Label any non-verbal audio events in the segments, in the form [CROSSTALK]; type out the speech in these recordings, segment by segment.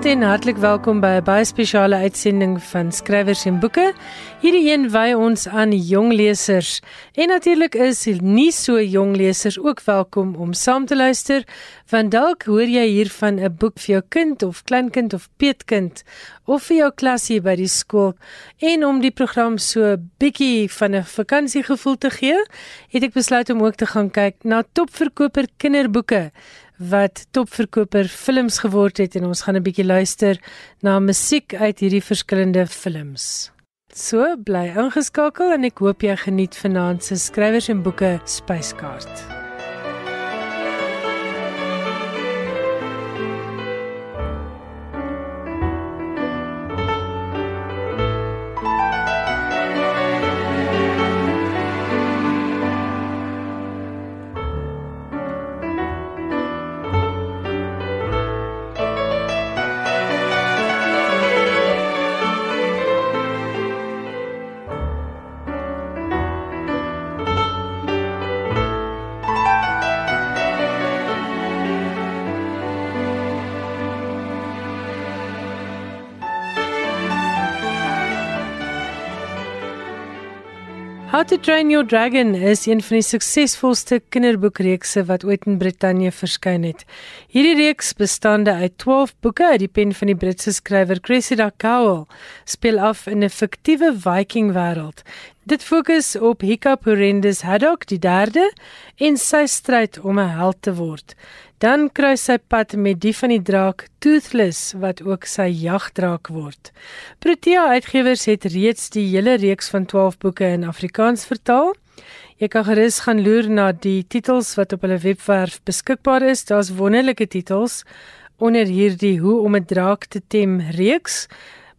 Goeienaand en hartlik welkom by 'n baie spesiale uitsending van Skrywers en Boeke. Hierdie een wy ons aan jong lesers. En natuurlik is nie so jong lesers ook welkom om saam te luister, want dalk hoor jy hier van 'n boek vir jou kind of kleinkind of peetkind of vir jou klasie by die skool. En om die program so bietjie van 'n vakansiegevoel te gee, het ek besluit om ook te gaan kyk na topverkoper kinderboeke wat topverkoper films geword het en ons gaan 'n bietjie luister na musiek uit hierdie verskillende films. So bly ingeskakel en ek hoop jy geniet vanaand se skrywers en boeke spyskaart. How to Train Your Dragon is een van die suksesvolste kinderboekreekse wat ooit in Brittanje verskyn het. Hierdie reeks bestaande uit 12 boeke uit die pen van die Britse skrywer Cressida Cowell speel af in 'n fiktiewe Viking wêreld. Dit fokus op Hiccup Horrendous Haddock die derde en sy stryd om 'n held te word. Dan kruis sy pad met die van die draak Toothless wat ook sy jagdraak word. Protea Uitgewers het reeds die hele reeks van 12 boeke in Afrikaans vertaal. Jy kan gerus gaan loer na die titels wat op hulle webwerf beskikbaar is. Daar's wonderlike titels onder hierdie Hoe om 'n draak te tem reeks.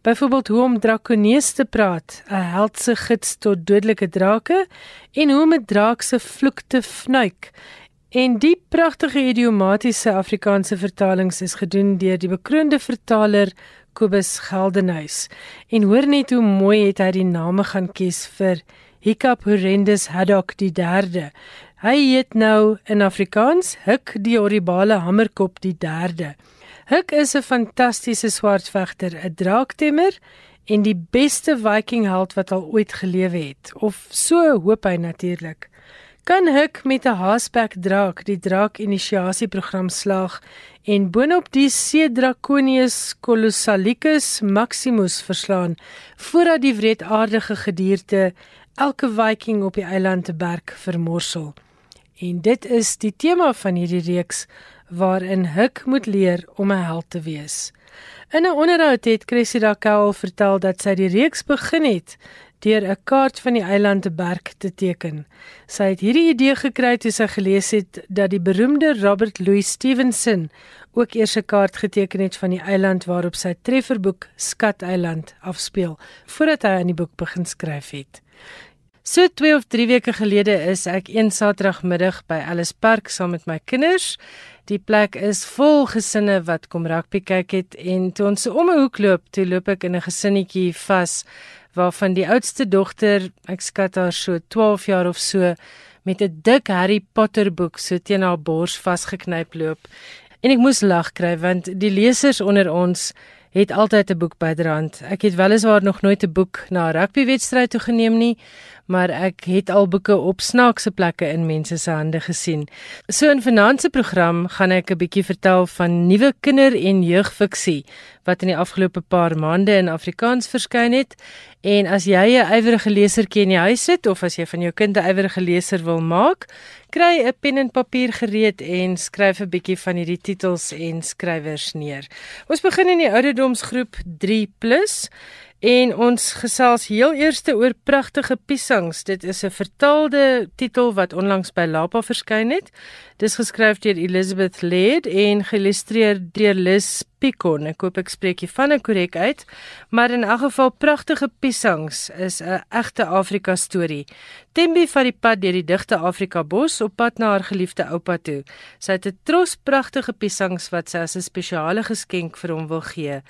Byvoorbeeld hoe om drakonees te praat, 'n heldse gids tot dodelike drake en hoe om 'n draak se vloek te fnuik En die pragtige idiomatiese Afrikaanse vertalings is gedoen deur die bekroonde vertaler Kobus Geldenhuys. En hoor net hoe mooi het hy die name gaan kies vir Hiccup Horrendous Haddock die 3de. Hy heet nou in Afrikaans Hik die horribale hamerkop die 3de. Hik is 'n fantastiese swartvegter, 'n draaktemmer en die beste Viking held wat al ooit gelewe het. Of so hoop hy natuurlik kan Huk met 'n Haasback draak die draak inisiasieprogram slaag en boonop die See Draconius Colossalicus Maximus verslaan voordat die wreedaardige gedierte elke Viking op die eiland te berg vermorsel. En dit is die tema van hierdie reeks waarin Huk moet leer om 'n held te wees. In 'n onderhoud het Cressida Cowell vertel dat sy die reeks begin het deur 'n kaart van die eiland te berg te teken. Sy het hierdie idee gekry toe sy gelees het dat die beroemde Robert Louis Stevenson ook eers 'n kaart geteken het van die eiland waarop sy trefferboek Skat Eiland afspeel voordat hy aan die boek begin skryf het. So 2 of 3 weke gelede is ek een Saterdagmiddag by Alice Park saam met my kinders. Die plek is vol gesinne wat kom rugby kyk het en toe ons om 'n hoek loop, toe loop ek in 'n gesinnetjie vas waarvan die oudste dogter, ek skat haar so 12 jaar of so, met 'n dik Harry Potter boek so teen haar bors vasgeknyp loop. En ek moes lag kry want die lesers onder ons het altyd 'n boek byderhand. Ek het weliswaar nog nooit 'n boek na 'n rugbywedstryd toe geneem nie, maar ek het al boeke op snaakse plekke in mense se hande gesien. So in vanaand se program gaan ek 'n bietjie vertel van nuwe kinder- en jeugfiksie wat in die afgelope paar maande in Afrikaans verskyn het. En as jy 'n ywerige leser ken in die huis sit of as jy van jou kind 'n ywerige leser wil maak, kry 'n pen en papier gereed en skryf 'n bietjie van hierdie titels en skrywers neer. Ons begin in die ouderdomsgroep 3+ En ons gesels heel eerste oor pragtige piesangs. Dit is 'n vertaalde titel wat onlangs by Lapa verskyn het. Dis geskryf deur Elizabeth Laird en geïllustreer deur Liz Picon. Ek hoop ek spreek dit van 'n korrek uit, maar in elk geval pragtige piesangs is 'n egte Afrika storie. Tembi vat die pad deur die digte Afrika bos op pad na haar geliefde oupa toe. Sy het 'n tros pragtige piesangs wat sy as 'n spesiale geskenk vir hom wil gee.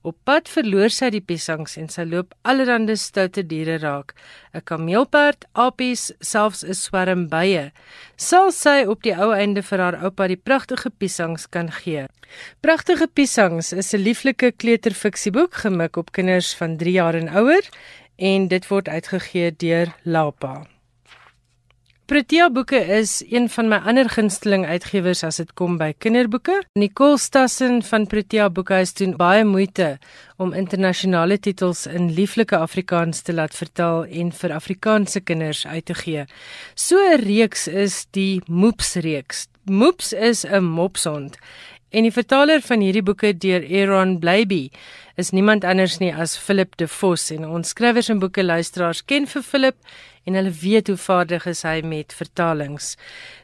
Op pad verloor sy die piesangs en sy loop allerlei stoute diere raak. 'n Kameelperd, apies, selfs 'n swerm bye. Sal sy op die ou einde vir haar oupa die pragtige piesangs kan gee. Pragtige piesangs is 'n lieflike kleuterfiksieboek gemik op kinders van 3 jaar en ouer en dit word uitgegee deur Lapa. Protea Boeke is een van my ander gunsteling uitgewers as dit kom by kinderboeke. Nicole Stassen van Protea Boekhuis doen baie moeite om internasionale titels in lieflike Afrikaans te laat vertaal en vir Afrikaanse kinders uit te gee. So 'n reeks is die Moeps reeks. Moeps is 'n mopshond En die vertaler van hierdie boeke deur Aaron Blyby is niemand anders nie as Philip De Vos en ons skrywers en boeke luisteraars ken vir Philip en hulle weet hoe vaardig is hy met vertalings.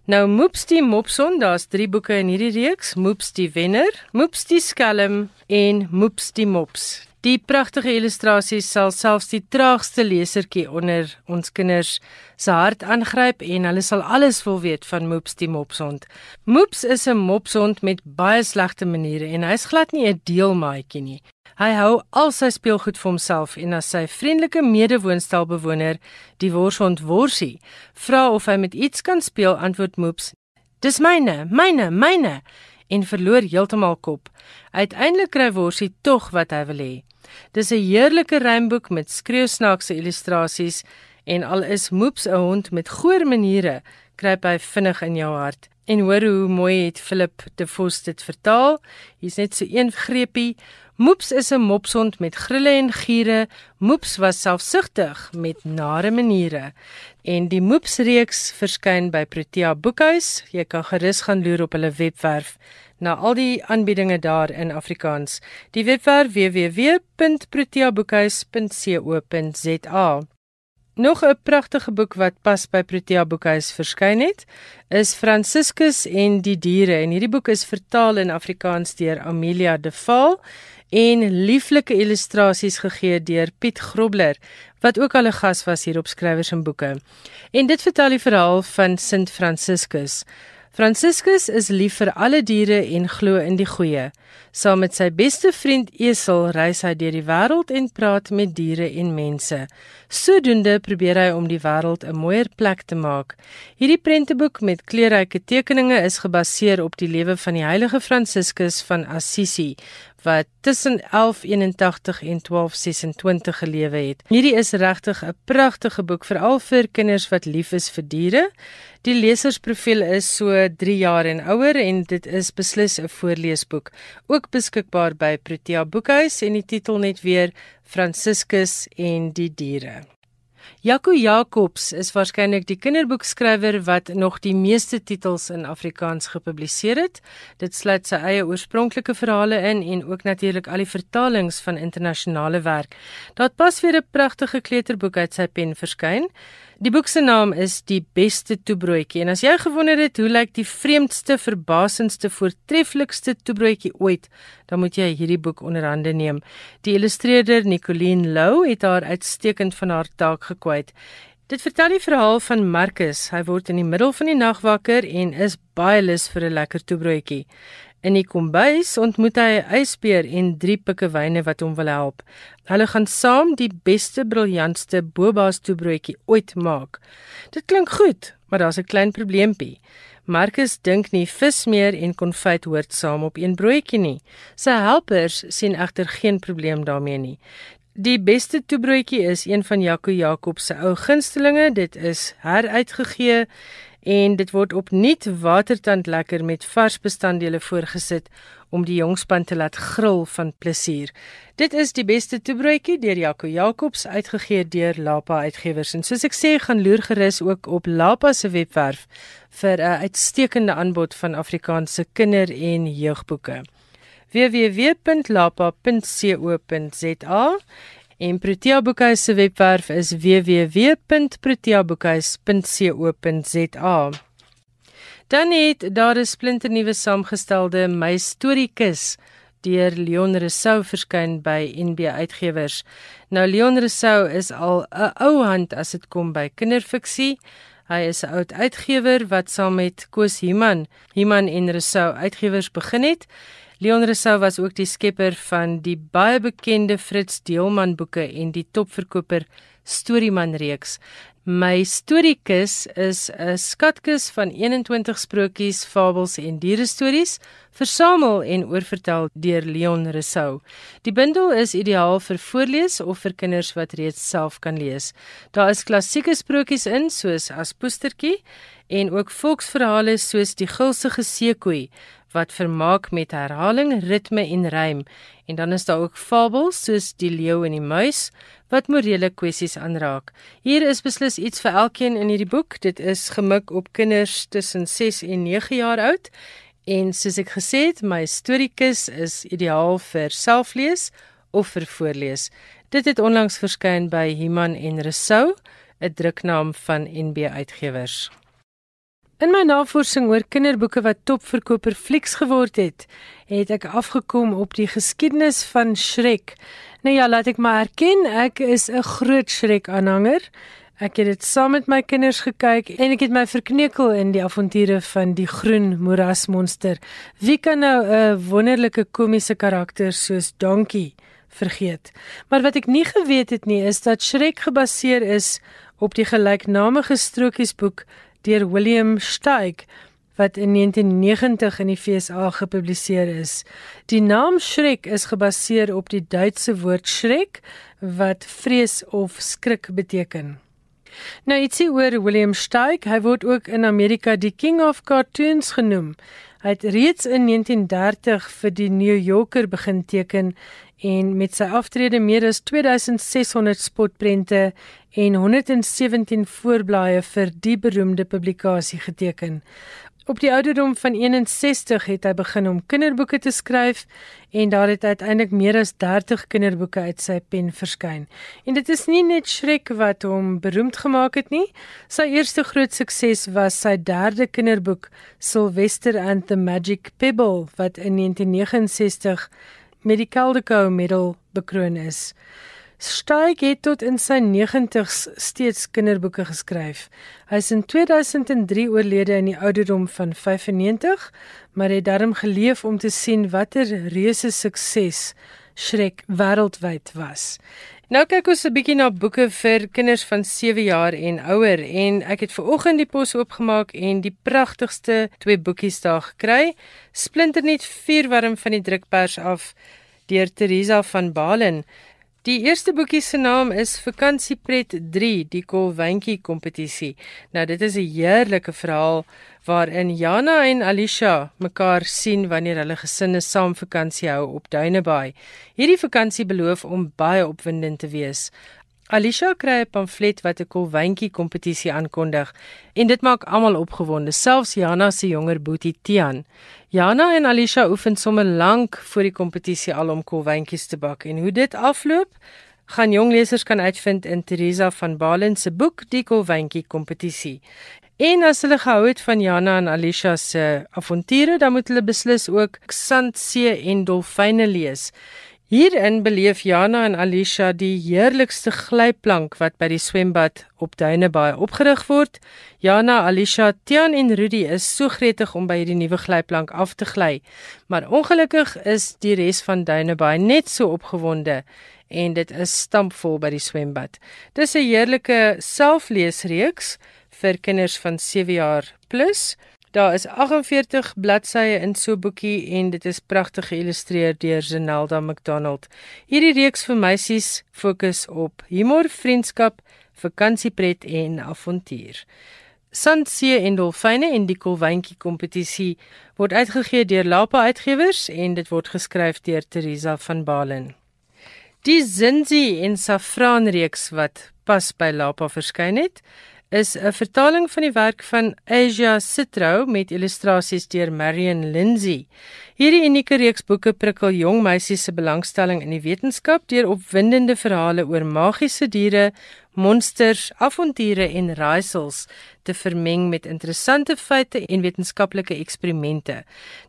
Nou Moeps die Mopson, daar's 3 boeke in hierdie reeks, Moeps die Wenner, Moeps die Skelm en Moeps die Mops. Die pragtige illustrasies sal selfs die traagste lesertjie onder ons kinders se hart aangryp en hulle sal alles wil weet van Moeps die mopshond. Moeps is 'n mopshond met baie slegte maniere en hy's glad nie 'n deelmaatjie nie. Hy hou al sy speelgoed vir homself en as sy vriendelike medewoonstelbewoner, die worshond Worsie, vra of hy met iets kan speel, antwoord Moeps: "Dis myne, myne, myne." en verloor heeltemal kop. Uiteindelik kry Worsie tog wat hy wil hê. Dis 'n heerlike rymboek met skreeusnaakse illustrasies en al is Moeps 'n hond met goeie maniere, kruip hy vinnig in jou hart. En hoor hoe mooi het Philip de Vos dit vertaal. Hier's net so een greepie. Moeps is 'n mopshond met grille en giere. Moeps was selfsugtig met nare maniere. En die Moeps reeks verskyn by Protea Boekhuis. Jy kan gerus gaan loer op hulle webwerf na al die aanbiedinge daar in Afrikaans. Die webwerf www.proteaboekhuis.co.za. Nog 'n pragtige boek wat pas by Protea Boekhuis verskyn het, is Franciscus en die diere en hierdie boek is vertaal in Afrikaans deur Amelia De Vaal en lieflike illustrasies gegee deur Piet Grobler wat ook al 'n gas was hier op skrywers en boeke. En dit vertel die verhaal van Sint Franciscus. Franciscus is lief vir alle diere en glo in die goeie. Saam met sy beste vriend Esel reis hy deur die wêreld en praat met diere en mense. Sodoende probeer hy om die wêreld 'n mooier plek te maak. Hierdie prenteboek met kleurryke tekeninge is gebaseer op die lewe van die heilige Franciscus van Assisi wat tussen 1181 en 1226 gelewe het. Hierdie is regtig 'n pragtige boek veral vir kinders wat lief is vir diere. Die lesersprofiel is so 3 jaar en ouer en dit is beslis 'n voorleesboek. Ook beskikbaar by Protea Boekhuis en die titel net weer Franciscus en die diere. Jaco Jacobs is waarskynlik die kinderboekskrywer wat nog die meeste titels in Afrikaans gepubliseer het. Dit sluit sy eie oorspronklike verhale in en ook natuurlik al die vertalings van internasionale werk. Daar pas weer 'n pragtige kleuterboek uit sy pen verskyn. Die boek se naam is Die beste toebroodjie en as jy gewonder het hoe lyk die vreemdste, verbasendste, voortreffelikste toebroodjie ooit, dan moet jy hierdie boek onderhande neem. Die illustreerder Nicoline Lou het haar uitstekend van haar taak gekwyt. Dit vertel die verhaal van Marcus. Hy word in die middel van die nag wakker en is baie lus vir 'n lekker toebroodjie. In die kombuis ontmoet hy 'n ysbeer en drie pikkewyne wat hom wil help. Hulle gaan saam die beste briljantste boba's toebroodjie ooit maak. Dit klink goed, maar daar's 'n klein probleempie. Marcus dink nie vis meer en konfyt hoort saam op een broodjie nie. Sy helpers sien egter geen probleem daarmee nie. Die beste toebroodjie is een van Jaco Jakob se ou gunstelinge. Dit is heruitgegee en dit word opnuut watertand lekker met vars bestanddele voorgesit om die jongspan te laat gril van plesier. Dit is die beste toebroodjie deur Jaco Jacobs uitgegee deur Lapa Uitgewers en soos ek sê gaan loer gerus ook op Lapa se webwerf vir 'n uitstekende aanbod van Afrikaanse kinder- en jeugboeke www.lapa.co.za En Protea Boekhuis se webwerf is www.proteaboekhuis.co.za. Dan het daar 'n splinternuwe saamgestelde My Storiekus deur Leon Rousseau verskyn by NB Uitgewers. Nou Leon Rousseau is al 'n ou hand as dit kom by kinderfiksie. Hy is 'n oud uitgewer wat saam met Koos Himan, Himan en Rousseau Uitgewers begin het. Leon Rousseau was ook die skepper van die baie bekende Fritz Deelman boeke en die topverkoper Storyman reeks. My storiekus is 'n skatkis van 21 sprokies, fabels en dierestories, versamel en oorvertel deur Leon Rousseau. Die bundel is ideaal vir voorlees of vir kinders wat reeds self kan lees. Daar is klassieke sprokies in soos Aspoestertjie en ook volksverhale soos Die Gulsige Seekoei wat vermaak met herhaling, ritme en rym. En dan is daar ook fabels soos Die leeu en die muis wat morele kwessies aanraak. Hier is beslis iets vir elkeen in hierdie boek. Dit is gemik op kinders tussen 6 en 9 jaar oud. En soos ek gesê het, my storiekus is ideaal vir selflees of vir voorlees. Dit het onlangs verskyn by Human en Resou, 'n druknaam van NB Uitgewers. In my navorsing oor kinderboeke wat topverkoper flieks geword het, het ek afgekom op die geskiedenis van Shrek. Nou ja, laat ek maar erken, ek is 'n groot Shrek-aanhanger. Ek het dit saam met my kinders gekyk en ek het my verkneukel in die avonture van die groen moerasmonster. Wie kan nou 'n wonderlike komiese karakter soos Donkey vergeet? Maar wat ek nie geweet het nie, is dat Shrek gebaseer is op die gelyknamige strokiesboek deur William Steig wat in 1990 in die FSA gepubliseer is. Die naam Shrek is gebaseer op die Duitse woord Schreck wat vrees of skrik beteken. Nou ietsie oor William Steig, hy word ook in Amerika die King of Cartoons genoem. Hy het reeds in 1930 vir die New Yorker begin teken en met sy aftrede meer as 2600 spotprente en 117 voorblaaie vir die beroemde publikasie geteken. Op die ouderdom van 61 het hy begin om kinderboeke te skryf en daar het uiteindelik meer as 30 kinderboeke uit sy pen verskyn. En dit is nie net Shrek wat hom beroemd gemaak het nie. Sy eerste groot sukses was sy derde kinderboek, Sylvester and the Magic Pebble, wat in 1969 met die Caldecott Medal bekroon is. Steig het tot in sy 90s steeds kinderboeke geskryf. Hy is in 2003 oorlede in die ouderdom van 95, maar het daarom geleef om te sien watter reuse sukses Shrek wêreldwyd was. Nou kyk ons 'n bietjie na boeke vir kinders van 7 jaar en ouer en ek het ver oggend die pos oopgemaak en die pragtigste twee boekies daar gekry. Splinternuut vuurwarm van die drukpers af deur Teresa van Balen. Die eerste boekie se naam is Vakansiepret 3, die Kolwyntjie kompetisie. Nou dit is 'n heerlike verhaal waarin Jana en Alicia mekaar sien wanneer hulle gesinne saam vakansie hou op Duinebaai. Hierdie vakansie beloof om baie opwindend te wees. Alicia kry 'n pamflet wat 'n kolwyntjie kompetisie aankondig en dit maak almal opgewonde, selfs Jana se jonger boetie Tian. Jana en Alicia oefen sommer lank voor die kompetisie al om kolwyntjies te bak en hoe dit afloop, gaan jong lesers kan uitvind in Teresa van Balen se boek Die kolwyntjie kompetisie. En as hulle gehou het van Jana en Alicia se avonture, dan moet hulle beslis ook Sand, See en Dolfyne lees. Hierin beleef Jana en Alicia die heerlikste glyplank wat by die swembad op Duinebaai opgerig word. Jana, Alicia, Tian en Rudy is so gretig om by hierdie nuwe glyplank af te gly, maar ongelukkig is die res van Duinebaai net so opgewonde en dit is stampvol by die swembad. Dis 'n heerlike selfleesreeks vir kinders van 7 jaar plus. Daar is 48 bladsye in so 'n boekie en dit is pragtig geïllustreer deur Zenelda McDonald. Hierdie reeks vir meisies fokus op humor, vriendskap, vakansiepret en avontuur. Sandsee en dolfyne en die kolwyntjie kompetisie word uitgegee deur Lapa Uitgewers en dit word geskryf deur Teresa van Balen. Die Zinzi en Safraan reeks wat pas by Lapa verskyn het, is 'n vertaling van die werk van Asia Citrou met illustrasies deur Marion Lindsay. Hierdie unieke reeks boeke prikkel jong meisies se belangstelling in die wetenskap deur opwindende verhale oor magiese diere, monsters, avonture en raaisels te vermeng met interessante feite en wetenskaplike eksperimente.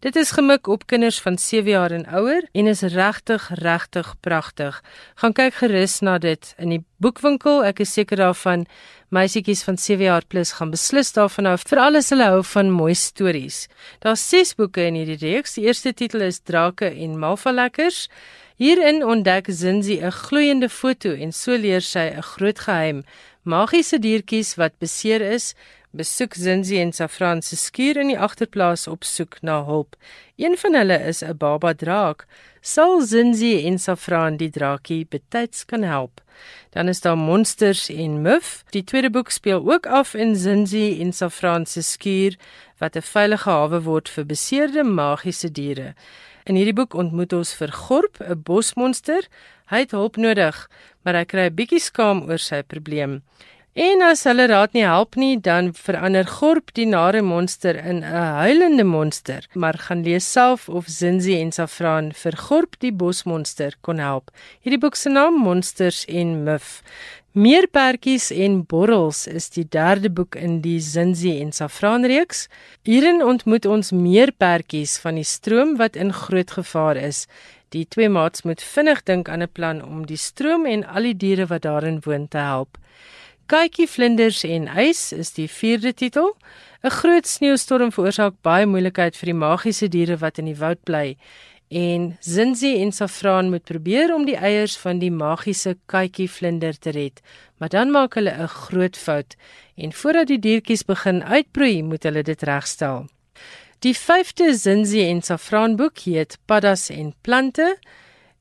Dit is gemik op kinders van 7 jaar en ouer en is regtig regtig pragtig. Gaan kyk gerus na dit in die boekwinkel. Ek is seker daarvan meisietjies van 7 jaar plus gaan beslis daarvan hou vir alles hulle hou van mooi stories. Daar's 6 boeke in hierdie reeks. Die eerste titel is Drake en Malvalekkers. Hierin ontdek Zinzi 'n gloeiende foto en so leer sy 'n groot geheim. Magiese diertjies wat beseer is, besoek Zinzi en Safran se skuur in die agterplaas op soek na hulp. Een van hulle is 'n baba draak. Sal Zinzi en Safran die draakie betyds kan help? Dan is daar Monsters en Muff. Die tweede boek speel ook af in Zinzi en Safran se skuur wat 'n veilige hawe word vir beseerde magiese diere. In hierdie boek ontmoet ons vir Gorp, 'n bosmonster. Hy het hulp nodig, maar hy kry 'n bietjie skaam oor sy probleem. En as hulle raad nie help nie, dan verander Gorp die nare monster in 'n huilende monster. Maar gaan lees self of Zinzi en Safran vir Gorp die bosmonster kon help. Hierdie boek se naam Monsters en Muff. Meerpertjies en borrels is die derde boek in die Zinzi en Safran reeks. Hierin ontmoet ons meerpertjies van die stroom wat in groot gevaar is. Die twee maats moet vinnig dink aan 'n plan om die stroom en al die diere wat daarin woon te help. Kykie vlinders en ys is die vierde titel. 'n Groot sneeustorm veroorsaak baie moeilikheid vir die magiese diere wat in die woud bly en Zinzi en Safran moet probeer om die eiers van die magiese katjie vlinder te red. Maar dan maak hulle 'n groot fout en voordat die diertjies begin uitbroei, moet hulle dit regstel. Die 5de Zinzi en Safran boek heet Paddas en plante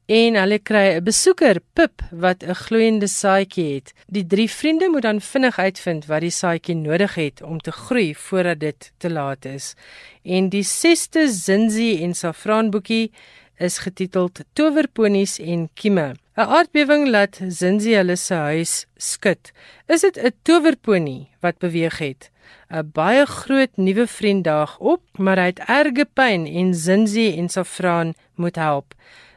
en hulle kry 'n besoeker, Pip, wat 'n gloeiende saadjie het. Die drie vriende moet dan vinnig uitvind wat die saadjie nodig het om te groei voordat dit te laat is. En die 6ste Zinzi en Safran boekie is getiteld Towerponies en Kieme. 'n Aardbewing laat Zinzi hulle se huis skud. Is dit 'n towerponie wat beweeg het? 'n Baie groot nuwe vriend daag op, maar hy het erge pyn en Zinzi en Safran moet help.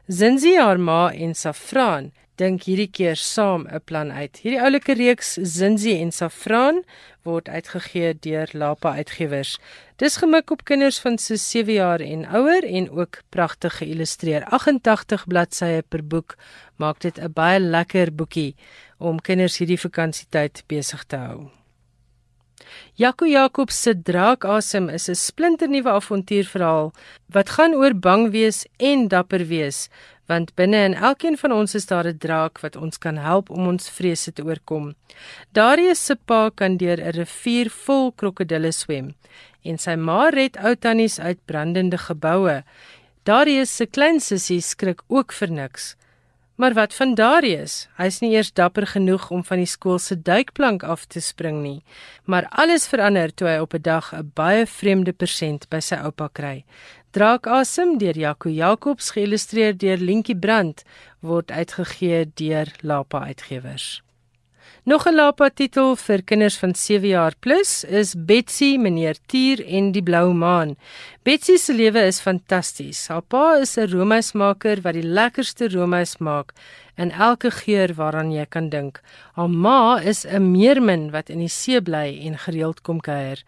Zinzi haar ma en Safran dink hierdie keer saam 'n plan uit. Hierdie oulike reeks Zinzi en Safran word uitgegee deur Lapa Uitgewers. Dis gemik op kinders van so 7 jaar en ouer en ook pragtig geïllustreer. 88 bladsye per boek maak dit 'n baie lekker boekie om kinders hierdie vakansietyd besig te hou. Jaco Jakob se Draakasem is 'n splinternuwe avontuurverhaal wat gaan oor bang wees en dapper wees, want binne in elkeen van ons is daar 'n draak wat ons kan help om ons vrese te oorkom. Darius se pa kan deur 'n rivier vol krokodille swem en sy ma red ou tannies uit brandende geboue. Darius se klein sussie skrik ook vir niks. Maar wat van Darius? Hy's nie eers dapper genoeg om van die skool se duikplank af te spring nie. Maar alles verander toe hy op 'n dag 'n baie vreemde persent by sy oupa kry. Draakasem deur Jaco Jacobs geïllustreer deur Lentjie Brandt word uitgegee deur Lapa Uitgewers. Nog 'n lapa titel vir kinders van 7 jaar plus is Betsy, meneer Tier en die blou maan. Betsy se lewe is fantasties. Haar pa is 'n roomysmaker wat die lekkerste roomys maak in elke geur waaraan jy kan dink. Haar ma is 'n meermin wat in die see bly en gereeld kom kuier.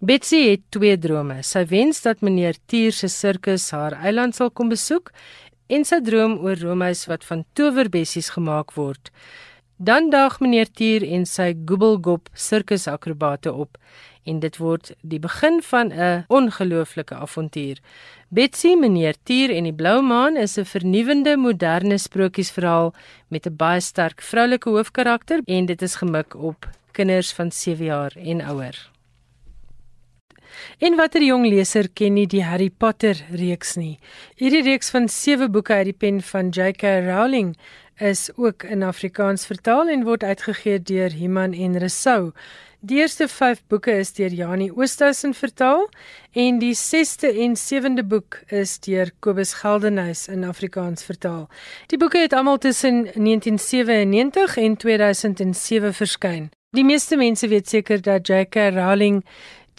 Betsy het twee drome. Sy wens dat meneer Tier se sirkus haar eiland sal kom besoek en sy droom oor roomys wat van towerbessies gemaak word. Dan daag meneer Tier en sy Goobelgop sirkusakrobate op en dit word die begin van 'n ongelooflike avontuur. Betsy, meneer Tier en die Blou Maan is 'n vernuwende moderne sprokiesverhaal met 'n baie sterk vroulike hoofkarakter en dit is gemik op kinders van 7 jaar en ouer. En watter jong leser ken nie die Harry Potter reeks nie? Hierdie reeks van 7 boeke uit die pen van J.K. Rowling is ook in Afrikaans vertaal en word uitgegee deur Iman en Resou. Die eerste 5 boeke is deur Janie Oosthuizen vertaal en die 6ste en 7de boek is deur Kobus Geldenhuys in Afrikaans vertaal. Die boeke het almal tussen 1997 en 2007 verskyn. Die meeste mense weet seker dat J.K. Rowling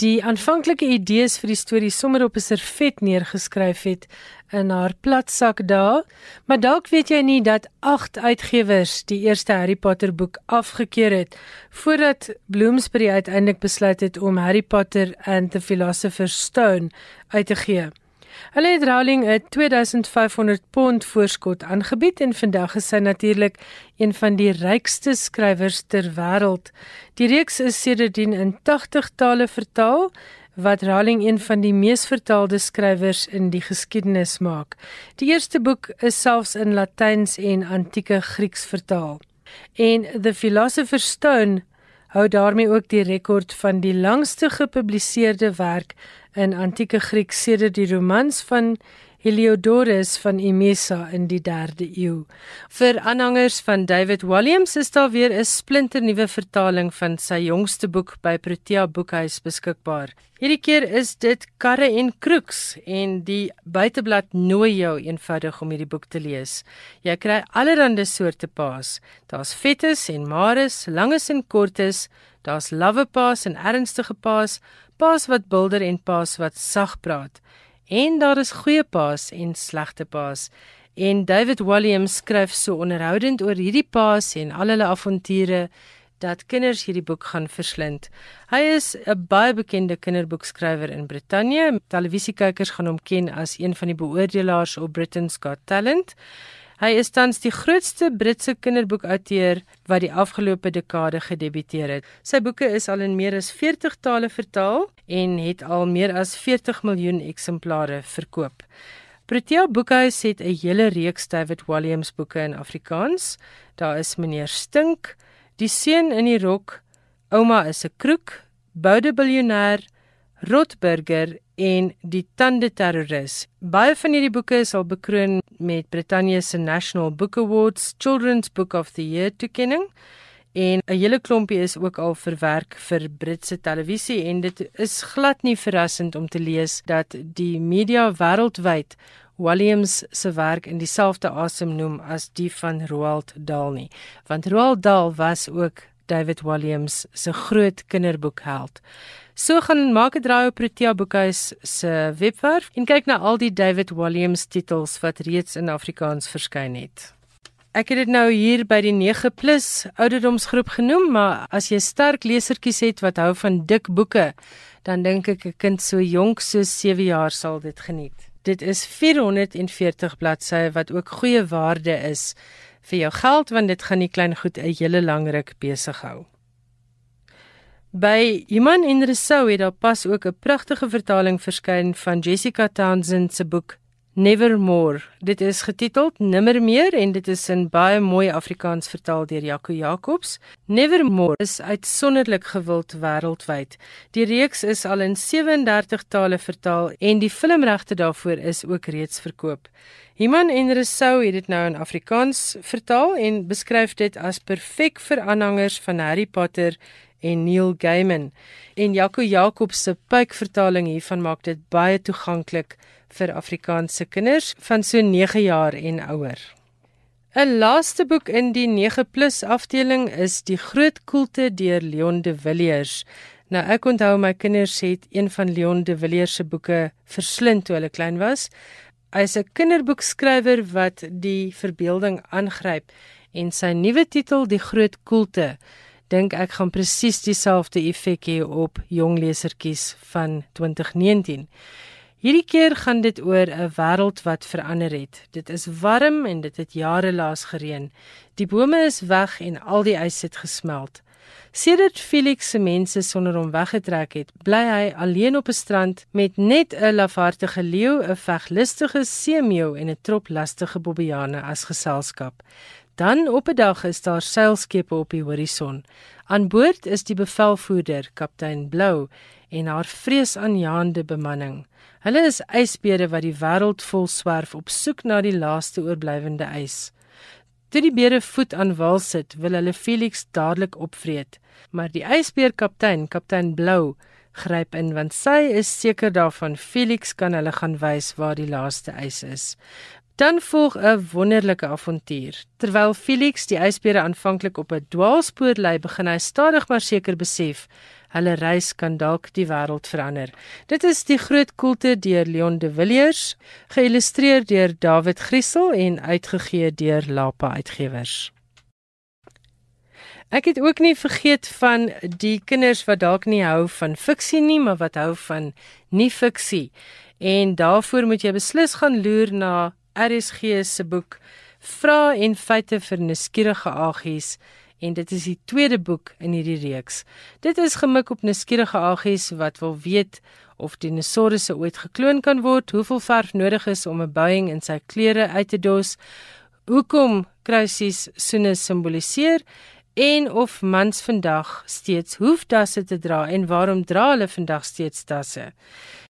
die aanvanklike idees vir die storie sommer op 'n servet neergeskryf het in haar platsak daar, maar dalk weet jy nie dat 8 uitgewers die eerste Harry Potter boek afgekeur het voordat Bloomsbury uiteindelik besluit het om Harry Potter and the Philosopher's Stone uit te gee. Hulle het Rowling 'n 2500 pond voorskot aangebied en vandag is sy natuurlik een van die rykste skrywers ter wêreld. Die reeks is sedertdien in 80 tale vertaal wat Rowling een van die mees vertaalde skrywers in die geskiedenis maak. Die eerste boek is selfs in Latyns en antieke Grieks vertaal. En The Philosopher's Stone hou daarmee ook die rekord van die langste gepubliseerde werk in antieke Griek sedert die romans van Heliodorus van Emesa in die 3de eeu. Vir aanhangers van David Walliams is daar weer 'n splinternuwe vertaling van sy jongste boek by Protea Boekhuis beskikbaar. Hierdie keer is dit Karre en Kroeks en die buiteblad nooi jou eenvoudig om hierdie boek te lees. Jy kry allerlei soorte paas. Daar's fettes en mares, langes en kortes, daar's lawwe paas en ernstige paas, paas wat bulder en paas wat sag praat. En daar is goeie paas en slegte paas. En David Williams skryf so onderhoudend oor hierdie paas en al hulle avonture dat kinders hierdie boek gaan verslind. Hy is 'n baie bekende kinderboekskrywer in Brittanje. Televisiekykers gaan hom ken as een van die beoordelaars op Britain's Got Talent. Hy is tans die grootste Britse kinderboekauteur wat die afgelope dekade gedebuteer het. Sy boeke is al in meer as 40 tale vertaal en het al meer as 40 miljoen eksemplare verkoop. Protea Boekhuis het 'n hele reeks David Williams boeke in Afrikaans. Daar is Meneer Stink, Die seun in die rok, Ouma is 'n kroek, Boude biljoenêr, Rotburger en Die Tande Terroris. Baie van hierdie boeke is al bekroon met Brittanje se National Book Awards Children's Book of the Year toekenning en 'n hele klompie is ook al verwerk vir Britse televisie en dit is glad nie verrassend om te lees dat die media wêreldwyd Williams se werk in dieselfde asem noem as die van Roald Dahl nie want Roald Dahl was ook David Williams se groot kinderboekheld. So gaan maak 'n draai op Protea Boekhuis se webwerf en kyk na al die David Williams titels wat reeds in Afrikaans verskyn het. Ek het dit nou hier by die 9+ ouderdomsgroep genoem, maar as jy sterk lesertjies het wat hou van dik boeke, dan dink ek 'n kind so jonk so 7 jaar sal dit geniet. Dit is 440 bladsye wat ook goeie waarde is vir jou geld want dit gaan nie klein goed 'n hele lang ruk besig hou. By Iman en Resou het daar pas ook 'n pragtige vertaling verskyn van Jessica Townsend se boek Nevermore. Dit is getiteld Nimmer meer en dit is in baie mooi Afrikaans vertaal deur Jaco Jacobs. Nevermore is uitsonderlik gewild wêreldwyd. Die reeks is al in 37 tale vertaal en die filmregte daarvoor is ook reeds verkoop. Iman en Resou het dit nou in Afrikaans vertaal en beskryf dit as perfek vir aanhangers van Harry Potter en Neil Gaiman. En Jaco Jacobs se puikvertaling hiervan maak dit baie toeganklik vir Afrikaanse kinders van so 9 jaar en ouer. 'n Laaste boek in die 9+ afdeling is Die Groot Koelte deur Leon de Villiers. Nou ek onthou my kinders het een van Leon de Villiers se boeke verslind toe hulle klein was. Hy is 'n kinderboekskrywer wat die verbeelding aangryp en sy nuwe titel Die Groot Koelte dink ek gaan presies dieselfde effek hê op jong lesertjies van 2019. Hierdie keer gaan dit oor 'n wêreld wat verander het. Dit is warm en dit het jare laas gereën. Die bome is weg en al die ys het gesmelt. Sedert Felix se mense sonder hom weggetrek het, bly hy alleen op 'n strand met net 'n lafhartige leeu, 'n veglustige seemeeu en 'n trop lastige bobbejane as geselskap. Dan op 'n dag is daar seilskepe op die horison. Aan boord is die bevelvoerder, kaptein Blou, en haar vreesaanjaende bemanning. Hulle is ysbere wat die wêreld vol swerf op soek na die laaste oorblywende ys. Toe die beere voet aan wal sit, wil hulle Felix dadelik opvreet, maar die ysbeerkaptein, kaptein Blou, gryp in want sy is seker daarvan Felix kan hulle gaan wys waar die laaste ys is. Dan volg 'n wonderlike avontuur. Terwyl Felix die ysbere aanvanklik op 'n dwaalspoor lei, begin hy stadig maar seker besef Hulle reis kan dalk die wêreld verander. Dit is die groot koelte deur Leon de Villiers, geïllustreer deur David Griesel en uitgegee deur Lapa Uitgewers. Ek het ook nie vergeet van die kinders wat dalk nie hou van fiksie nie, maar wat hou van nie fiksie. En daarvoor moet jy beslis gaan loer na RSG se boek Vra en feite vir nuuskierige agies en dit is die tweede boek in hierdie reeks. Dit is gemik op nuuskierige agies wat wil weet of dinosourusse ooit gekloon kan word, hoeveel verf nodig is om 'n Boeing in sy klere uit te dos, hoekom kruisies soene simboliseer en of mans vandag steeds hoef dasse te dra en waarom dra hulle vandag steeds dasse.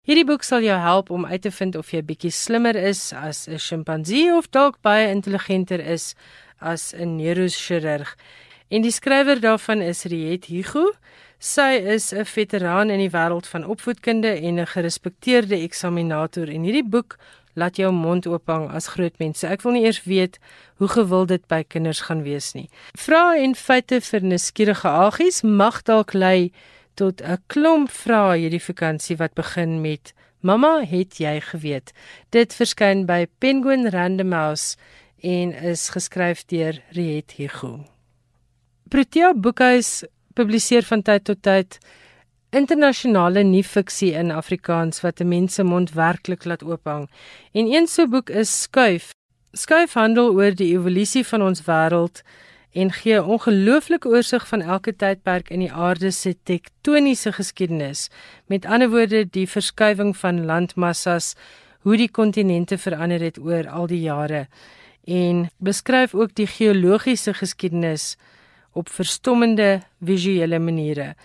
Hierdie boek sal jou help om uit te vind of jy bietjie slimmer is as 'n sjimpansee of dalk baie intelligenter is as 'n neurochirurg. En die skrywer daarvan is Riet Hugo. Sy is 'n veteraan in die wêreld van opvoedkunde en 'n gerespekteerde eksaminator en hierdie boek laat jou mond oophang as groot mense. Ek wil nie eers weet hoe gewild dit by kinders gaan wees nie. Vrae en feite vir nuuskierige agies mag dalk lei tot 'n klomp vrae hierdie vakansie wat begin met Mamma, het jy geweet? Dit verskyn by Penguin Random House en is geskryf deur Riet Hugo. Protea Boekhuis publiseer van tyd tot tyd internasionale nuwe-fiksie in Afrikaans wat 'n mens se mond werklik laat oophang. En een so boek is Skuif. Skuif handel oor die evolusie van ons wêreld en gee 'n ongelooflike oorsig van elke tydperk in die aarde se tektoniese geskiedenis. Met ander woorde, die verskuiwing van landmassas, hoe die kontinente verander het oor al die jare en beskryf ook die geologiese geskiedenis op verstommende visuele maniere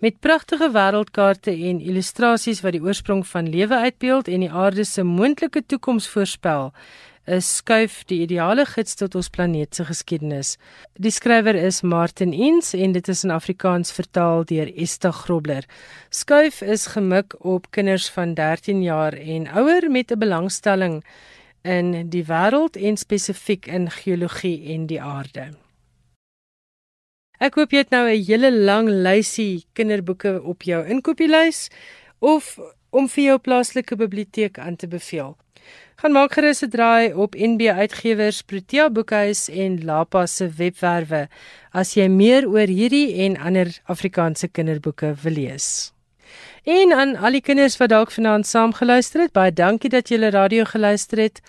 met pragtige wêreldkaarte en illustrasies wat die oorsprong van lewe uitbeeld en die aarde se moontlike toekoms voorspel, is skuif die ideale gids tot ons planeet se geskiedenis. Die skrywer is Martin Eens en dit is in Afrikaans vertaal deur Esta Grobler. Skuif is gemik op kinders van 13 jaar en ouer met 'n belangstelling in die wêreld en spesifiek in geologie en die aarde. Ek hoop jy het nou 'n hele lang lysie kinderboeke op jou inkopieslys of om vir jou plaaslike biblioteek aan te beveel. Gaan maak gerus 'n draai op NB Uitgewers, Protea Boekhuis en Lapa se webwerwe as jy meer oor hierdie en ander Afrikaanse kinderboeke wil lees. En aan al die kinders wat dalk vanaand saamgeluister het, baie dankie dat julle radio geluister het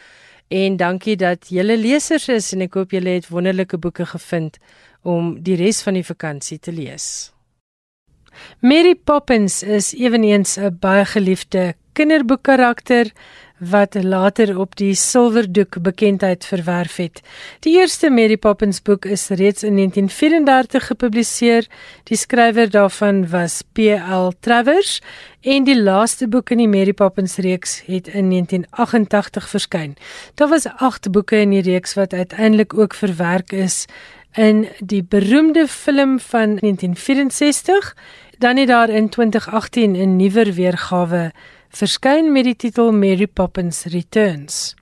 en dankie dat julle lesers is en ek hoop julle het wonderlike boeke gevind om die res van die vakansie te lees. Mary Poppins is ewenigs 'n baie geliefde kinderboekkarakter wat later op die silwerdoek bekendheid verwerf het. Die eerste Mary Poppins boek is reeds in 1934 gepubliseer. Die skrywer daarvan was P.L. Travers en die laaste boek in die Mary Poppins reeks het in 1988 verskyn. Daar was 8 boeke in die reeks wat uiteindelik ook verwerk is in die beroemde film van 1964 dan het daar in 2018 'n nuwer weergawe verskyn met die titel Mary Poppins Returns.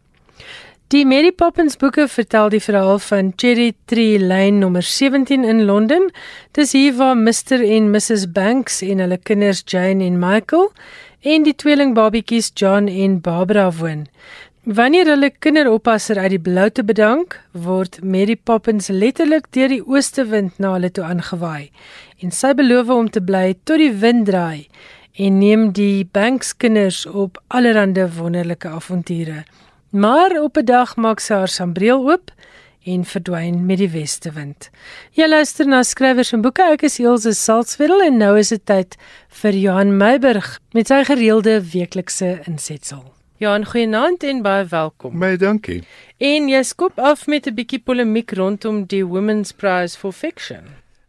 Die Mary Poppins boeke vertel die verhaal van Cherry Tree Lane nommer 17 in Londen. Dis hier waar Mr en Mrs Banks en hulle kinders Jane en Michael en die tweeling babietjies John en Barbara woon. Wanneer hulle kinderoppasser uit die blou te bedank, word Mary Poppins letterlik deur die oostewind na hulle toe aangewaai en sy beloof om te bly tot die wind draai en neem die Banks kinders op allerlei wonderlike avonture. Maar op 'n dag maak sy haar sambreel oop en verdwyn met die westewind. Jy luister na skrywers en boeke. Ek is Elsje Salzwetel en nou is dit tyd vir Johan Meiburg met sy gereelde weeklikse insetsel. Johan, goeienaand en baie welkom. Baie dankie. En jy skop af met 'n bietjie polemiek rondom die Women's Prize for Fiction.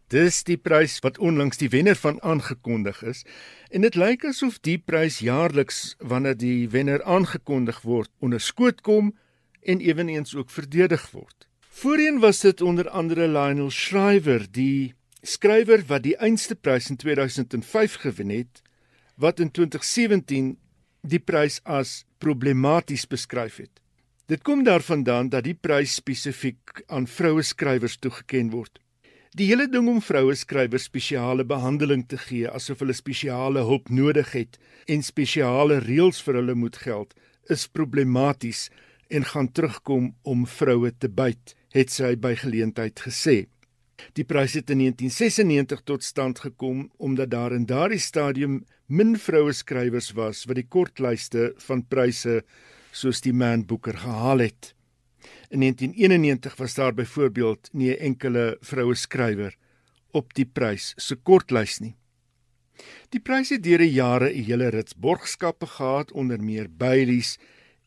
Dis die prys wat onlangs die wenner van aangekondig is en dit lyk asof die prys jaarliks wanneer die wenner aangekondig word onderskoot kom en ewenigs ook verdedig word. Voorheen was dit onder andere Lionel Shriver, die skrywer wat die einste prys in 2005 gewen het, wat in 2017 die prys as problematies beskryf het. Dit kom daarvandaan dat die prys spesifiek aan vroue skrywers toegekend word. Die hele ding om vroue skrywers spesiale behandeling te gee asof hulle spesiale hulp nodig het en spesiale reëls vir hulle moet geld, is problematies en gaan terugkom om vroue te byt, het sy by geleentheid gesê. Die prys het in 1996 tot stand gekom omdat daar in daardie stadium min vroue skrywers was wat die kortlyste van pryse soos die Man Booker gehaal het. In 1991 was daar byvoorbeeld nie 'n enkele vroue skrywer op die prys se kortlys nie. Die prys het deur die jare 'n hele rits borgskappe gehad onder meer Baileys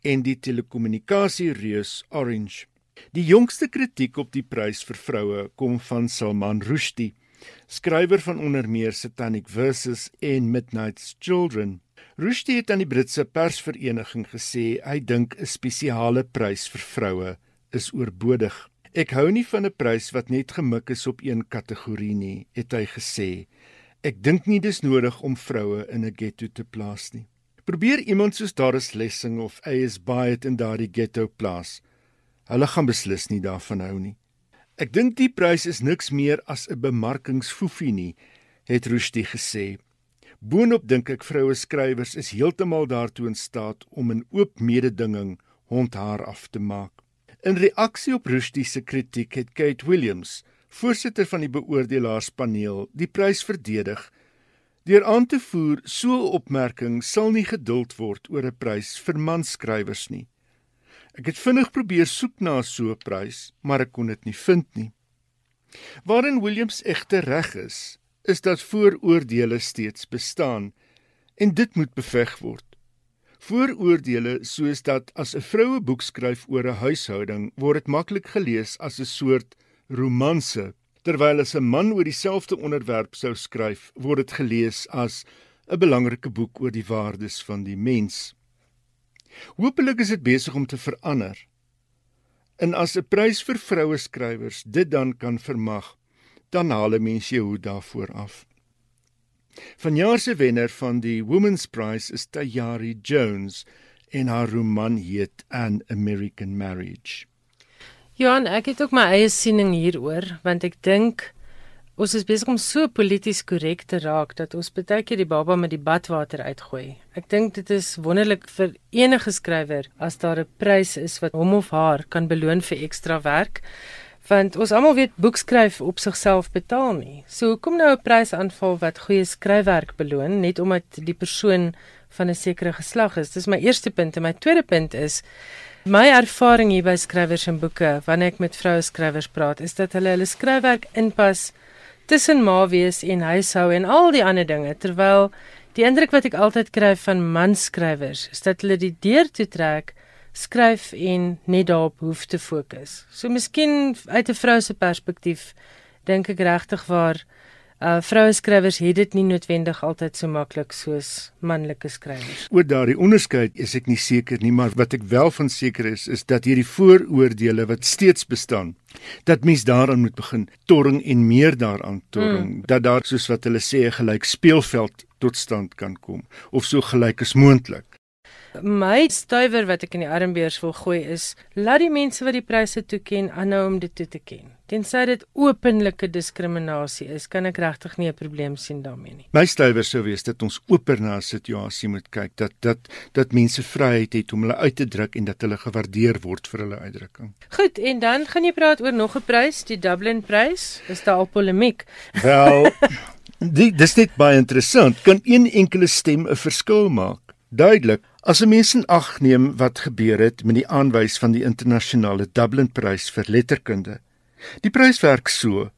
en die telekommunikasie reus Orange. Die jongste kritiek op die prys vir vroue kom van Salman Rushdie, skrywer van onder meer Satanic Verses en Midnight's Children. Rushdie het aan die Britse persvereniging gesê hy dink 'n spesiale prys vir vroue is oorbodig. Ek hou nie van 'n prys wat net gemik is op een kategorie nie, het hy gesê. Ek dink nie dis nodig om vroue in 'n ghetto te plaas nie. Probeer iemand soos Doris Lessing of A.S. Byatt in daardie ghetto plaas. Hulle gaan beslis nie daarvan hou nie. Ek dink die prys is niks meer as 'n bemarkingsfoefie nie, het Rushdie gesê. Boonop dink ek vroue skrywers is heeltemal daartoe in staat om in oop mededinging hond haar af te maak. In reaksie op Rushdie se kritiek het Kate Williams, voorsitter van die beoordelaarspaneel, die prys verdedig deur aan te voer so 'n opmerking sal nie geduld word oor 'n prys vir manskrywers nie. Ek het vinnig probeer soek na so 'n prys, maar ek kon dit nie vind nie. Waarin Williams egter reg is, is dat vooroordeele steeds bestaan en dit moet beveg word. Vooroordeele soos dat as 'n vroue boek skryf oor 'n huishouding, word dit maklik gelees as 'n soort romanse, terwyl as 'n man oor dieselfde onderwerp sou skryf, word dit gelees as 'n belangrike boek oor die waardes van die mens. Hoopelik is dit besig om te verander. En as 'n prys vir vroue skrywers dit dan kan vermag, dan haal mense jou daarvoor af. Vanjaar se wenner van die Women's Prize is Tayari Jones en haar roman heet An American Marriage. Johan, ek het ook my eie siening hieroor want ek dink ons is besig om so polities korrek te raak dat ons baie keer die baba met die badwater uitgooi. Ek dink dit is wonderlik vir enige skrywer as daar 'n prys is wat hom of haar kan beloon vir ekstra werk want ons almal weet boekskryf op sigself betaal nie. So hoekom nou 'n prys aanval wat goeie skryfwerk beloon net omdat die persoon van 'n sekere geslag is? Dis my eerste punt en my tweede punt is my ervaring hier by skrywers en boeke wanneer ek met vroue skrywers praat is dat hulle hulle skryfwerk inpas tussen ma wees en huishou en al die ander dinge terwyl die indruk wat ek altyd kry van manskrywers is dat hulle die deur toe trek skryf en net daarop hoef te fokus. So miskien uit 'n vrou se perspektief dink ek regtig waar uh vroue skrywers het dit nie noodwendig altyd so maklik soos manlike skrywers. Oor daardie onderskeid is ek nie seker nie, maar wat ek wel van seker is is dat hierdie vooroordeele wat steeds bestaan, dat mens daaraan moet begin torring en meer daaraan torring, mm. dat daar soos wat hulle sê 'n gelyk speelveld tot stand kan kom of so gelyk as moontlik. My stywer wat ek in die armbeers wil gooi is: laat die mense wat die pryse toeken aanhou om dit toe te ken. Tensy dit openlike diskriminasie is, kan ek regtig nie 'n probleem sien daarmee nie. My stywer sou wees dat ons oper na 'n situasie moet kyk dat dat dat mense vryheid het om hulle uit te druk en dat hulle gewaardeer word vir hulle uitdrukking. Goed, en dan gaan jy praat oor nog 'n prys, die Dublin prys. Is daar al polemiek? Wel, [LAUGHS] dit dis net baie interessant. Kan een enkele stem 'n verskil maak? Duidelik As 'n mens in ag neem wat gebeur het met die aanwys van die internasionale Dublin Prys vir letterkunde. Die prys werk so: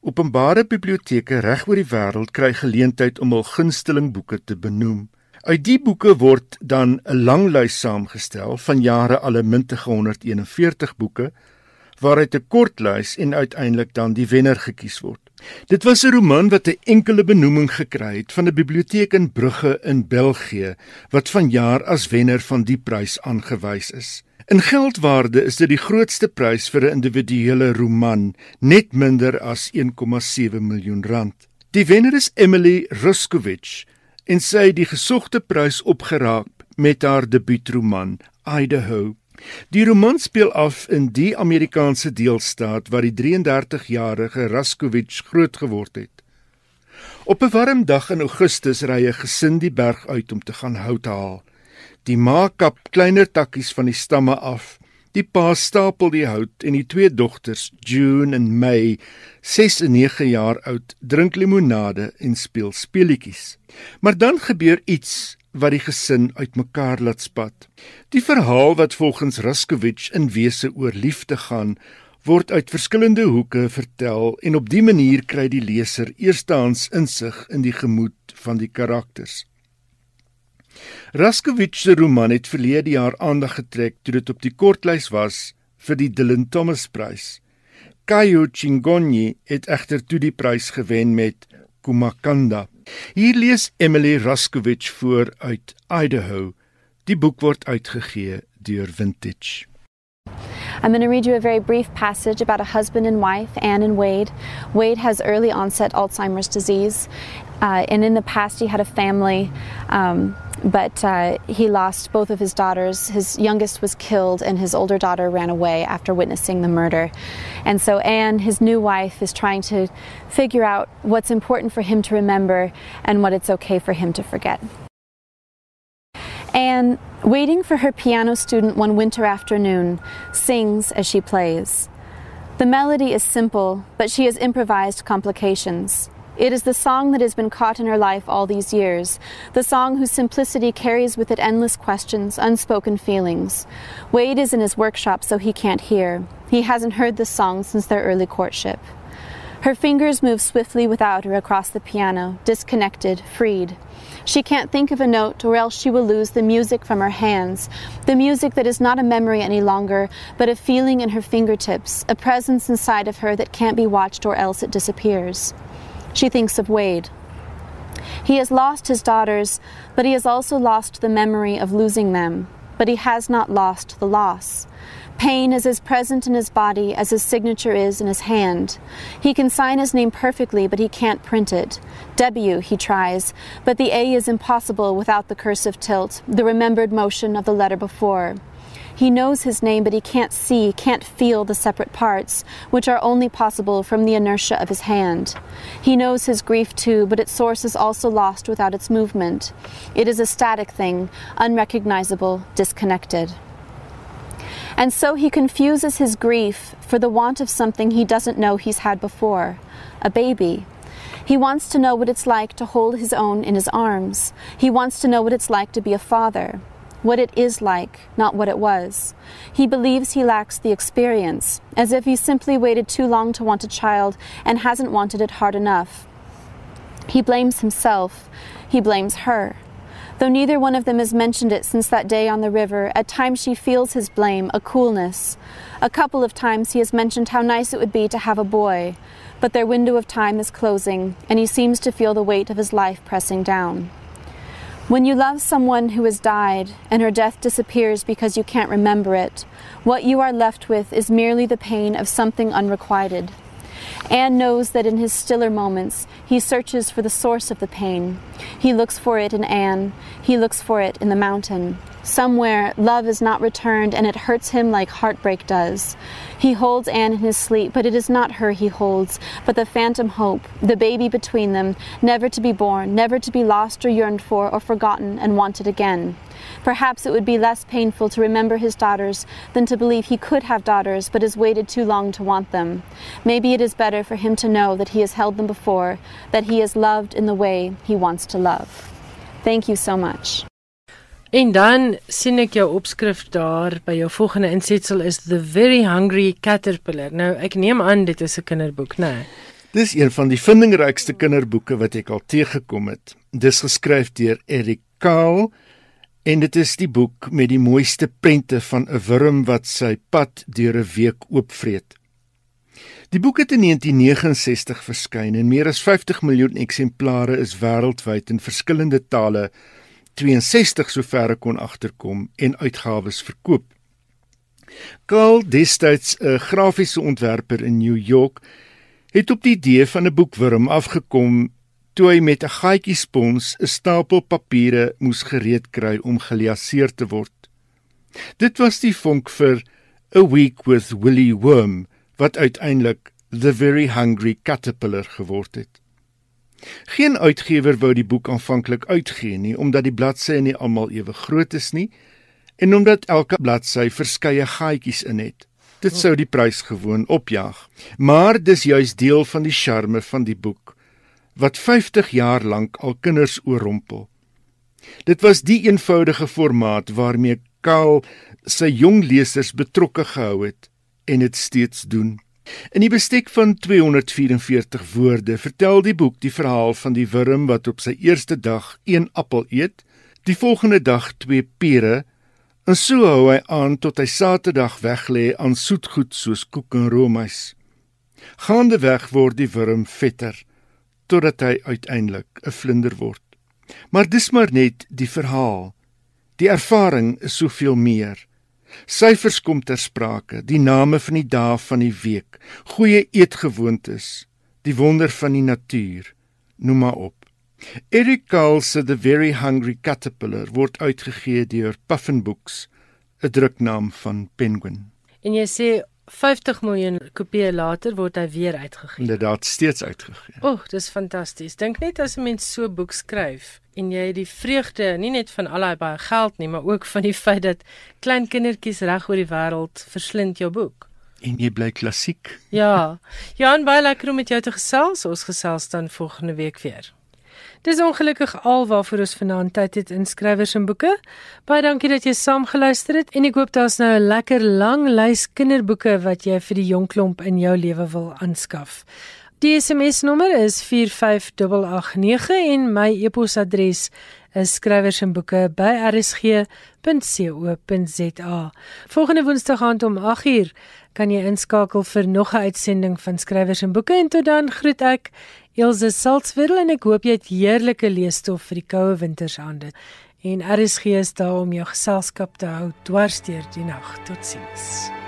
Openbare biblioteke reg oor die wêreld kry geleentheid om hul gunsteling boeke te benoem. Uit die boeke word dan 'n lang lys saamgestel van jare alle mintige 141 boeke waaruit 'n kort lys en uiteindelik dan die wenner gekies word. Dit was 'n roman wat 'n enkele benoeming gekry het van 'n biblioteek in Brugge in België wat vanjaar as wenner van die prys aangewys is. In geldwaarde is dit die grootste prys vir 'n individuele roman, net minder as 1,7 miljoen rand. Die wenner is Emily Ruskowitz en sy het die gesogte prys opgeraak met haar debuutroman Idaho. Die roman speel af in die Amerikaanse deelstaat waar die 33-jarige Raskovich groot geword het. Op 'n warm dag in Augustus ry 'n gesin die berg uit om te gaan hout haal. Die ma kap kleiner takkies van die stamme af. Die pa stapel die hout en die twee dogters, June en May, 6 en 9 jaar oud, drink limonade en speel speletjies. Maar dan gebeur iets wat die gesin uitmekaar laat spat. Die verhaal wat volgens Raskovich in wese oor liefde gaan, word uit verskillende hoeke vertel en op die manier kry die leser eerstehands insig in die gemoed van die karakters. Raskovich se roman het verlede jaar aandag getrek toe dit op die kortlys was vir die Dylan Thomas Prys. Kayo Chingonyi het egter toe die prys gewen met Kumakanda. Hier lees Emily Raskovich voor uit Idaho. Die boek word uitgegee deur Vintage. I'm going to read you a very brief passage about a husband and wife, Anne and Wade. Wade has early onset Alzheimer's disease, uh, and in the past he had a family, um, but uh, he lost both of his daughters. His youngest was killed, and his older daughter ran away after witnessing the murder. And so Anne, his new wife, is trying to figure out what's important for him to remember and what it's okay for him to forget. Anne, waiting for her piano student one winter afternoon, sings as she plays. The melody is simple, but she has improvised complications. It is the song that has been caught in her life all these years, the song whose simplicity carries with it endless questions, unspoken feelings. Wade is in his workshop, so he can't hear. He hasn't heard this song since their early courtship. Her fingers move swiftly without her across the piano, disconnected, freed. She can't think of a note, or else she will lose the music from her hands. The music that is not a memory any longer, but a feeling in her fingertips, a presence inside of her that can't be watched, or else it disappears. She thinks of Wade. He has lost his daughters, but he has also lost the memory of losing them. But he has not lost the loss. Pain is as present in his body as his signature is in his hand. He can sign his name perfectly, but he can't print it. W, he tries, but the A is impossible without the cursive tilt, the remembered motion of the letter before. He knows his name, but he can't see, can't feel the separate parts, which are only possible from the inertia of his hand. He knows his grief too, but its source is also lost without its movement. It is a static thing, unrecognizable, disconnected. And so he confuses his grief for the want of something he doesn't know he's had before a baby. He wants to know what it's like to hold his own in his arms. He wants to know what it's like to be a father. What it is like, not what it was. He believes he lacks the experience, as if he simply waited too long to want a child and hasn't wanted it hard enough. He blames himself. He blames her. Though neither one of them has mentioned it since that day on the river, at times she feels his blame, a coolness. A couple of times he has mentioned how nice it would be to have a boy, but their window of time is closing, and he seems to feel the weight of his life pressing down. When you love someone who has died and her death disappears because you can't remember it, what you are left with is merely the pain of something unrequited. Anne knows that in his stiller moments, he searches for the source of the pain. He looks for it in Anne. He looks for it in the mountain. Somewhere, love is not returned, and it hurts him like heartbreak does. He holds Anne in his sleep, but it is not her he holds, but the phantom hope, the baby between them, never to be born, never to be lost or yearned for or forgotten and wanted again. Perhaps it would be less painful to remember his daughters than to believe he could have daughters but has waited too long to want them. Maybe it is better for him to know that he has held them before, that he is loved in the way he wants to love. Thank you so much. En dan sien ek jou opskrif daar by jou volgende insetsel is The Very Hungry Caterpillar. Nou ek neem aan dit is 'n kinderboek, né? Nee. Dis een van die vindingrykste kinderboeke wat ek al teëgekom het. Dis geskryf deur Eric Kahl en dit is die boek met die mooiste prente van 'n wurm wat sy pad deur 'n week oopvreet. Die boek het in 1969 verskyn en meer as 50 miljoen eksemplare is wêreldwyd in verskillende tale 62 sover ek kon agterkom en uitgawes verkoop. Karl, destyds 'n grafiese ontwerper in New York, het op die idee van 'n boekwurm afgekom toe hy met 'n gaatjie spons 'n stapel papiere moes gereed kry om geliaseer te word. Dit was die vonk vir A Week with Willie Worm wat uiteindelik The Very Hungry Caterpillar geword het. Geen uitgewer wou die boek aanvanklik uitgee nie omdat die bladsye nie almal ewe groot is nie en omdat elke bladsy verskeie gaatjies in het. Dit sou die prys gewoon opjaag. Maar dis juis deel van die charme van die boek wat 50 jaar lank al kinders oorrompel. Dit was die eenvoudige formaat waarmee Kaal sy jong lesers betrokke gehou het en dit steeds doen. In die bestek van 244 woorde vertel die boek die verhaal van die wurm wat op sy eerste dag een appel eet, die volgende dag twee pere, en so hou hy aan tot hy Saterdag weglê aan soetgoed soos koek en roomys. Gaandeweg word die wurm vetter totdat hy uiteindelik 'n vlinder word. Maar dis maar net die verhaal. Die ervaring is soveel meer. Syfers kom ter sprake, die name van die dae van die week, goeie eetgewoontes, die wonder van die natuur. Noem maar op. Eric Carle se The Very Hungry Caterpillar word uitgegee deur Puffin Books, 'n druknaam van Penguin. En jy sê 50 miljoen kopieë later word hy weer uitgegee. Inderdaad steeds uitgegee. O, oh, dis fantasties. Dink net as 'n mens so 'n boek skryf en jy het die vreugde nie net van al daai baie geld nie, maar ook van die feit dat klein kindertjies reg oor die wêreld verslind jou boek. En jy bly klassiek. Ja. Jan, baie lekker om met jou te gesels. Ons gesels dan volgende week weer. Dis ongelukkig alwaarvoor ons vanaand tyd het in skrywers en boeke. Baie dankie dat jy saam geluister het en ek hoop daar's nou 'n lekker lang lys kinderboeke wat jy vir die jong klomp in jou lewe wil aanskaf. Die SMS nommer is 45889 en my e-posadres is skrywersenboeke@rsg.co.za. Volgende Woensdag aand om 8uur kan jy inskakel vir nog 'n uitsending van Skrywers en Boeke en tot dan groet ek Elsje Salzwetel en ek hoop jy het heerlike leesstof vir die koue wintersaande. En RSG is daar om jou geselskap te hou dwars deur die nag. Totsiens.